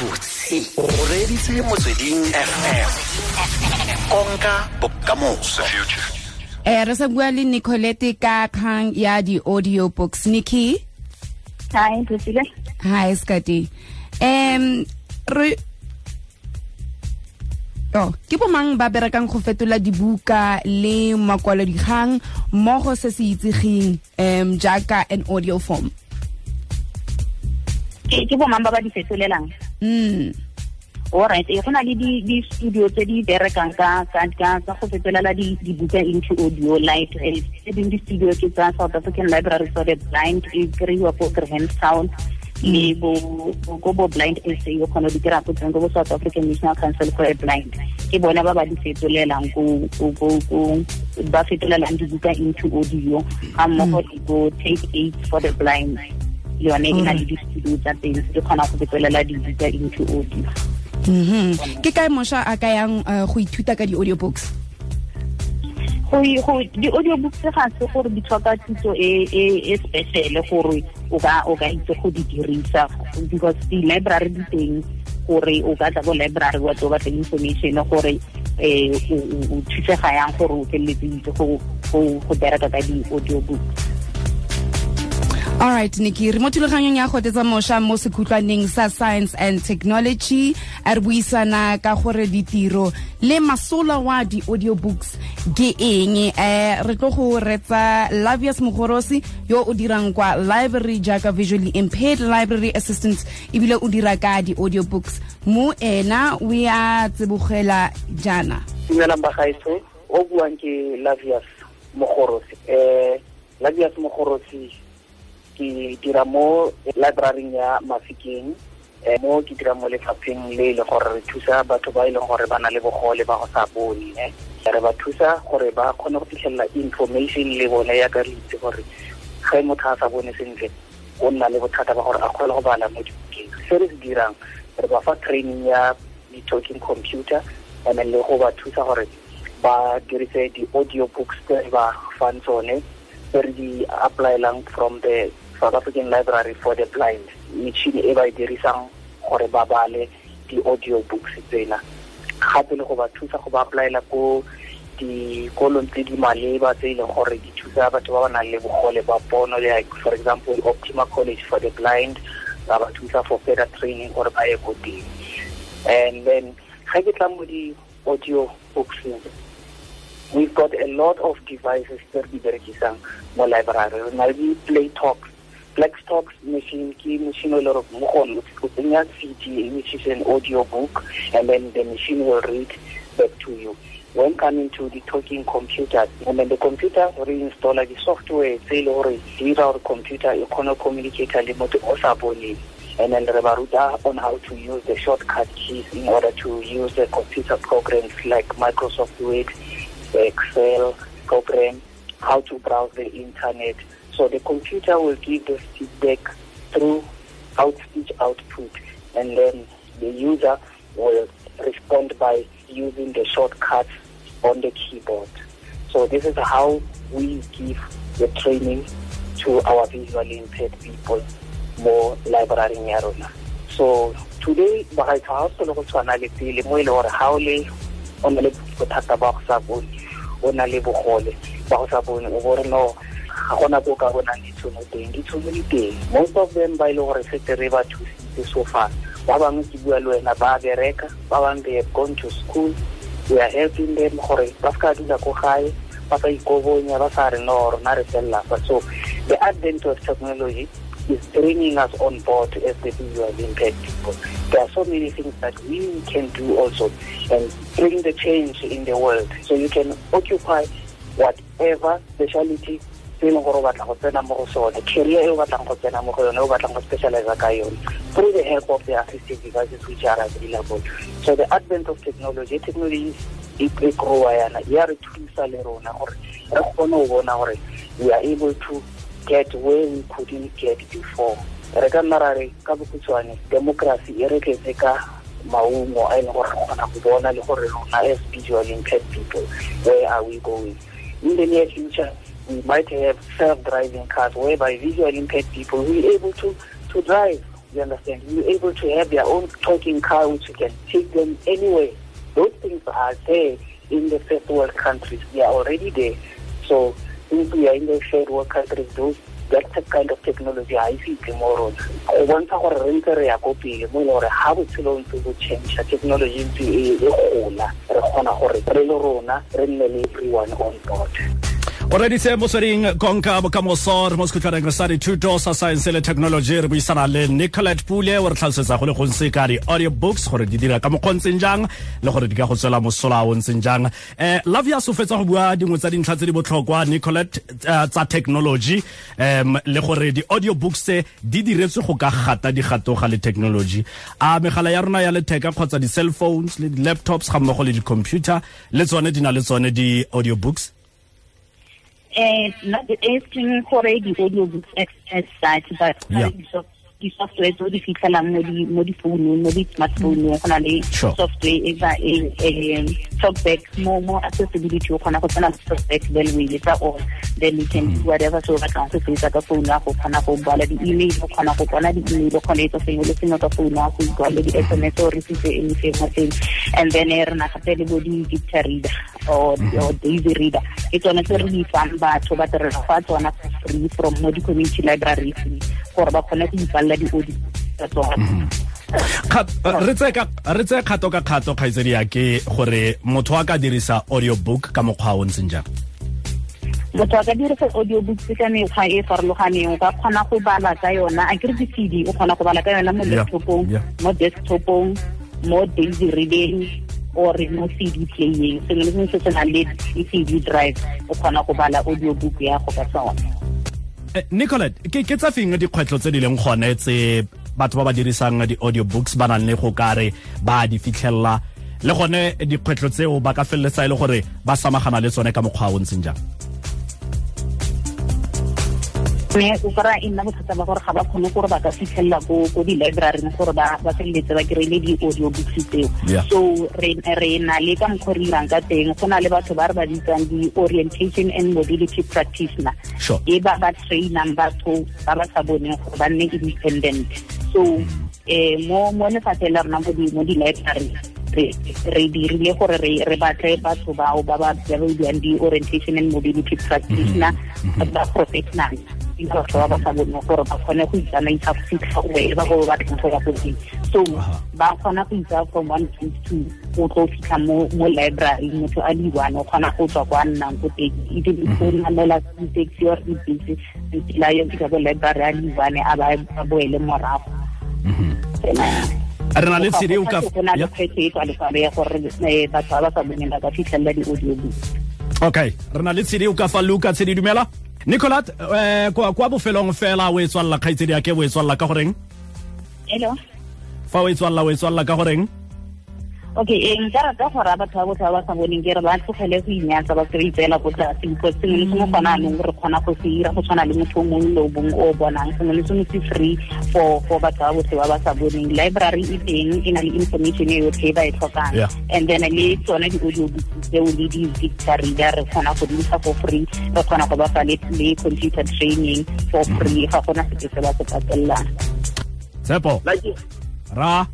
gabotse o reditse motsweding fm konka bokamoso. Eh re sa bua le nicolette ka kgang ya di-audio books nikki? Hi, Priscilla. hi skati um re Oh, ke bomang ba berekang go fetola dibuka le makwalodikgang mmogo se se itsegeng um jaaka an audio form? Ke ke bo mang ba ba di fetolelang. Mm. Alright, e go na le di di studio tse di berekang ka go fetolela di di buka into audio light eh tse dingwe di studio ke tsa South African Library for the Blind e kry-iwa ko Grahamstown. Le bo bo- ko bo blind SA o kgona go di kry-a ko teng ko bo South African National Council for the Blind. Ke bona ba ba di fetolelang ba fetolelang dibuka into audio ga mmogo le ko Tape Aids for the Blind yone e na le di-studio tsa teng tse di kgonang go fetolela dibuka into audio. Mhm ke kae mošwa a ka yang uh, go ithuta ka di-audio books ga se gore di tlhoka thuto e e e special gore o ka itse go di dirisa because di-library di teng gore o ka tla ko library wa tlo batla information gore eh o thusega yang gore o feleletse itse go bereka ka alright nikki re mo thulaganyong ya gotetsamošwa mošwa mo sekhutlwaneng sa science and technology. A re buisana ka gore ditiro le masola wa di-audiobooks ke eng. Um re tlo go retsa lavius mogorosi yo o dirang kwa library jaaka visually impaired library assistance ebile o dira ka di-audiobooks. Mo ena o ya tsebogela lavius mogorosi um lavius mogorosi ke dira mo library ya mafikeng um mo ke dira mo lefapheng le le gore re thusa batho ba e gore ba le bogole ba go sa bone eh. re ba thusa gore ba kgone go fitlhelela information le bone ya ka itse gore ge motho a sa bone sentle o nna le bothata ba gore a kgone go bala mo dibukeng se re se dirang re ba fa training ya di-talking computer and le go ba thusa gore ba dirise di-audio books tse ba fang tsone re di apply-lang from the south african library for the blind metšhini e ba e dirisang gore ba bale di-audio books tsena. Gape le go ba thusa go ba apply-la ko dikolong tse di maleba tse e leng gore di thusa batho ba ba nang le bogole ba pono like for example optima college for the blind ba ba thusa for further training gore ba ye ko teng. And then ga ke tla mo di-audio books we've got a lot of devices tse re di berekisang mo library. Re na le di-play talks Blackstock's machine ke machine o le gore mo cd which is an audio book and then the machine will read back to you when coming to the talking computer and then the computer reinstalla the software tse e le gore computer e kgone go communicata le motho o and then re ba ruta on how to use the shortcut keys in order to use the computer programs like Microsoft Word, Excel program, how to browse the internet. So the computer will give the feedback through out speech output and then the user will respond by using the shortcuts on the keyboard. So this is how we give the training to our visually impaired people mo library ya rona so today bagaetso ga o sele go tshwana le pele mo e le gore ga o le o na le bothata ba go sa bone o na le bogole ba go no ga gona ko ka bonang ditšhono teng. Ditšhono di teng. Most of them ba e le gore setse re ba thusitse so far. Ba bangwe ke bua le wena ba bereka ba bangwe they have gone to school. We are helping them gore ba se ka dula ko gae ba sa ikobonya ba sa re no rona re felela fa. So the advent of technology is bringing us on board as the visually impaired people. There are so many things that we can do also and bring the change in the world. So you can occupy whatever specialty se e leng gore o batla go tsena mo go sone. Career e o batlang go tsena mo go yone o batlang go specialize ka yone. Through the help of the assistive devices which are available. So the advent of technology technology e growa yana e a re thusa le rona gore re kgone go bona gore we are able to get where we couldn't get before. Re ka nna ra re ka bokhutshwane democracy e re tletse ka maungo a e leng gore re kgona go bona le gore rona as visual impaired people where are we going? In the near future we might have self-driving cars whereby visually impaired people will be able to to drive You understand? You're able to have their own talking car, which can take them anywhere. Those things are there in the first world countries. They are already there. So since we are in the third world countries, those that kind of technology ha e fitlhe mo rona go bontsha gore re ntse re ya ko pele mo technology ntse e gola re kgona gore re le everyone on board o mo motsweding konka bokamoso re mo sekhutlhwaneng re sa dithuto sa science le technology re buisana le nicolet pule o re tlhalosetsa go le gontsi ka di-audio books gore di dira ka mokgwa ntseng jang le gore di ka go tswela mosola o ntseng jang. Um ya o fetsa go bua dingwe tsa dintlha tse di botlhokwa nicolette uh, tsa technology um le gore di-audio books tse di diretswe go ka gata di gatoga le technology. A megala ya rona ya letheka kgotsa di-cell phones le di-laptops ga mmogo le di-computer le tsone di na le tsone di-audio books eh not the esting gore di-audio books as such but Yeah. di software जो भी feature हमने भी Modi phone में Modi smartphone में खाना ले software एक बार a software more more accessibility खाना को तना सॉफ्टवेयर वेल वे लेता और then we can do whatever so that can face ka phone ya go khona go bala di email go khona go bona di email go khona etsa sengwe le sengwe ka phone ya go bala di SMS o receive any favor thing and then re na gape le bo di picture reader or or daisy reader. E tsone tse re di fang batho ba tere fa tsona free from mo di community library gore ba kgone go ipalela di-audit tsa tsona. Kgat- re tseye kgato ka kgato kgaitsedi ya ke gore motho a ka dirisa audio book ka mokgwa o ntseng jang? Motho a ka dirisa audio books ka mekgwa e e farologaneng o ka kgona go bala ka yona a kere di-cd o kgona go bala ka yona mo laptopong mo desktopong mo daisy reading or mo cd playing sengwe le sengwe se se nang le cd drive o kgona go bala audio book ya go ka sona Eh, nicolette ke ke tsa feng dikgwetlho tse di leng gone tse batho ba ba dirisang di-audio books ba nang le go kare ba di fitlhelela? Le gone dikgwetlho tseo ba ka feleletsa e le gore ba samagana le tsone ka mokgwa o ntseng jang mme o kry-a e nna bothata ba gore ga ba kgone gore ba ka fitlhelela ko ko di-library gore ba ba feleletse ba kry-ile di-audio books tseo so re na le ka mokgwa re 'irang ka teng go na le batho ba re ba bitsang di-orientation and mobility practitioner e ba ba trainang batho ba ba sa boneng gore ba nne independent so eh mo mo lefatshe la rona mo di mo di-library re dirile gore re re batle batho bao ba ba ba ba buang di-orientation and mobility practitioner ba professional ke batho ba ba sa boneng gore ba kgone go itsamaisa go fitlha wee ba go batlang go ya ko teng so ba kgona go itsa from one point two o tlo fitlha mo library motho a le one o kgona go tswa kwa nnang ko teng. Even if o namela taxi or dibese tsela yo fitlha ko library a le one a ba boele morago. Re na le tshedi o ka go na le kgwetlho e tswaletswale ya gore eh, batho ba ba sa boneng ba ka fitlhelela di-audio book okay. Re na le tshedi o ka fa luka tshedi dumela nicolat um kwa kwa bofelong fela o e tswalela kgaitsedi ya ke o e tswalela ka goreng? Hello. Fa o e tswalela o e tswalela ka goreng okay eh, nka rata gore a batho ba botlhe ba ba sa boneng ke re ba tlogele go inyatsa ba se ba itseela ko tlase because sengwe le sengwe gona anong re kgona go se ira go tshwana le motho o mongwe le o bongwe o o bonang. Sengwe le sengwe se free for for batho ba botlhe ba ba sa boneng. Library e teng e na le information e yotlhe e ba e tlhokang. Yeah. and then le tsone di-audio books tseo le di-dicta reader re kgona go dintsha for free. Re kgona go bafa le le computer training for free ga gona sepe se ba se patelelang tshepo. Like ra.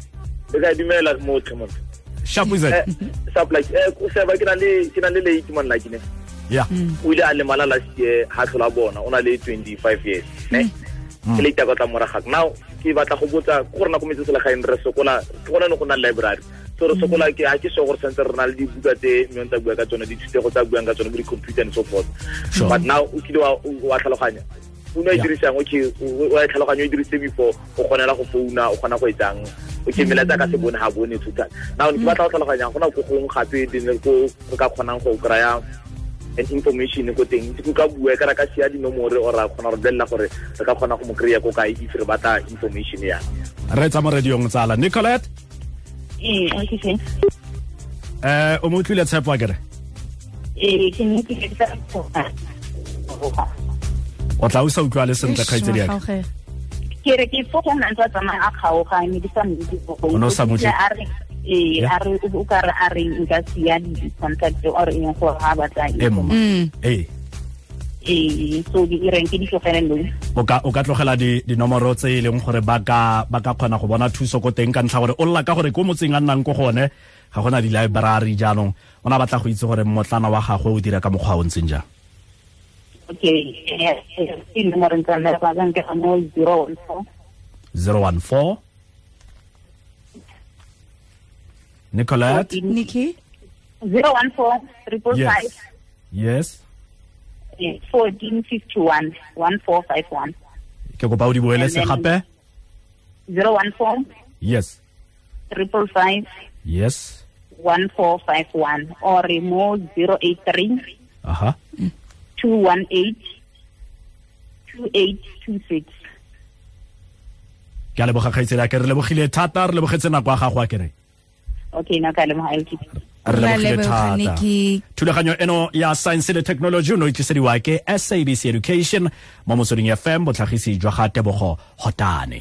le ka dumela motho motho sharpwizard wizard sharp like eh o seba ke na le ke na le late man like ne. Yeah. O ile a lemala last year ha tlhola bona o na le 25 years ne? Ke le tla hak. now ke batla go botsa ke gore nako metse selegaeng re sokola go go na library. So re sokola ke ha ke so gore sentse re na le dibuka tse mme tsa bua ka tsone dithutego tsa buang ka tsone bo di-computer and so forth. Sure. but now o kile wa wa tlhaloganya founu e dirisang okay o wa tlhaloganya e dirise before o kgonela go founa o kgona go etsang okay melatsa ka se bone ga bone total now ke batla go tlhaloganya go na ko gong gape go ka kgonang go kry-a an information ko teng. Ke ka bua ka ra ka sia dinomore or a kgona go bolelela gore re ka kgona go mo kry-a ko kae if re batla information ya. Re tsa mo radiong tsala nicolette? Eh okay um o mo tlile tshepo akere kere? Ee ke ne ke ka o tla o sa utlwa le sentle kgaitsedi yake ke re ke fo go nna ntse a tsamaya a kgaogane di sa mmedi O ne o sa mo tle- a re ee a re o ka re a re nka sia di-contact or eng gore ga batla e Mm. ee. Ee so di ireng ke di tlogele nou o ka o ka tlogela di dinomoro tse e leng gore ba ka ba ka kgona go bona thuso ko teng ka ntlha gore o lla ka gore ko motseng a nnang ko gone ga gona di-library jaanong. O na batla go itse gore motlana wa gagwe o dira ka mokgwa o ntseng jang okay ke nomoreng tsa mmereko ka nkega mo zero one four. 014 Nicolette? Nikki? Zero one four triple five. Yes. Yes fourteen fifty one one four five one. Ke kopa o di boele se gape zero one four yes. triple five. Yes. One four five one or mo zero eight three. Aha two one eight two eight two six. Ke a leboga kgaitsedi a ke re lebogile thata re lebogetse nako ya gago a kere. Okay na ka lemoga ltp re Ra lebogile thata. thulaganyo eno ya science le technology o ne o tlisediwa ke sabc education mo motsweding fm botlhagisi jwa ga tebogo hotane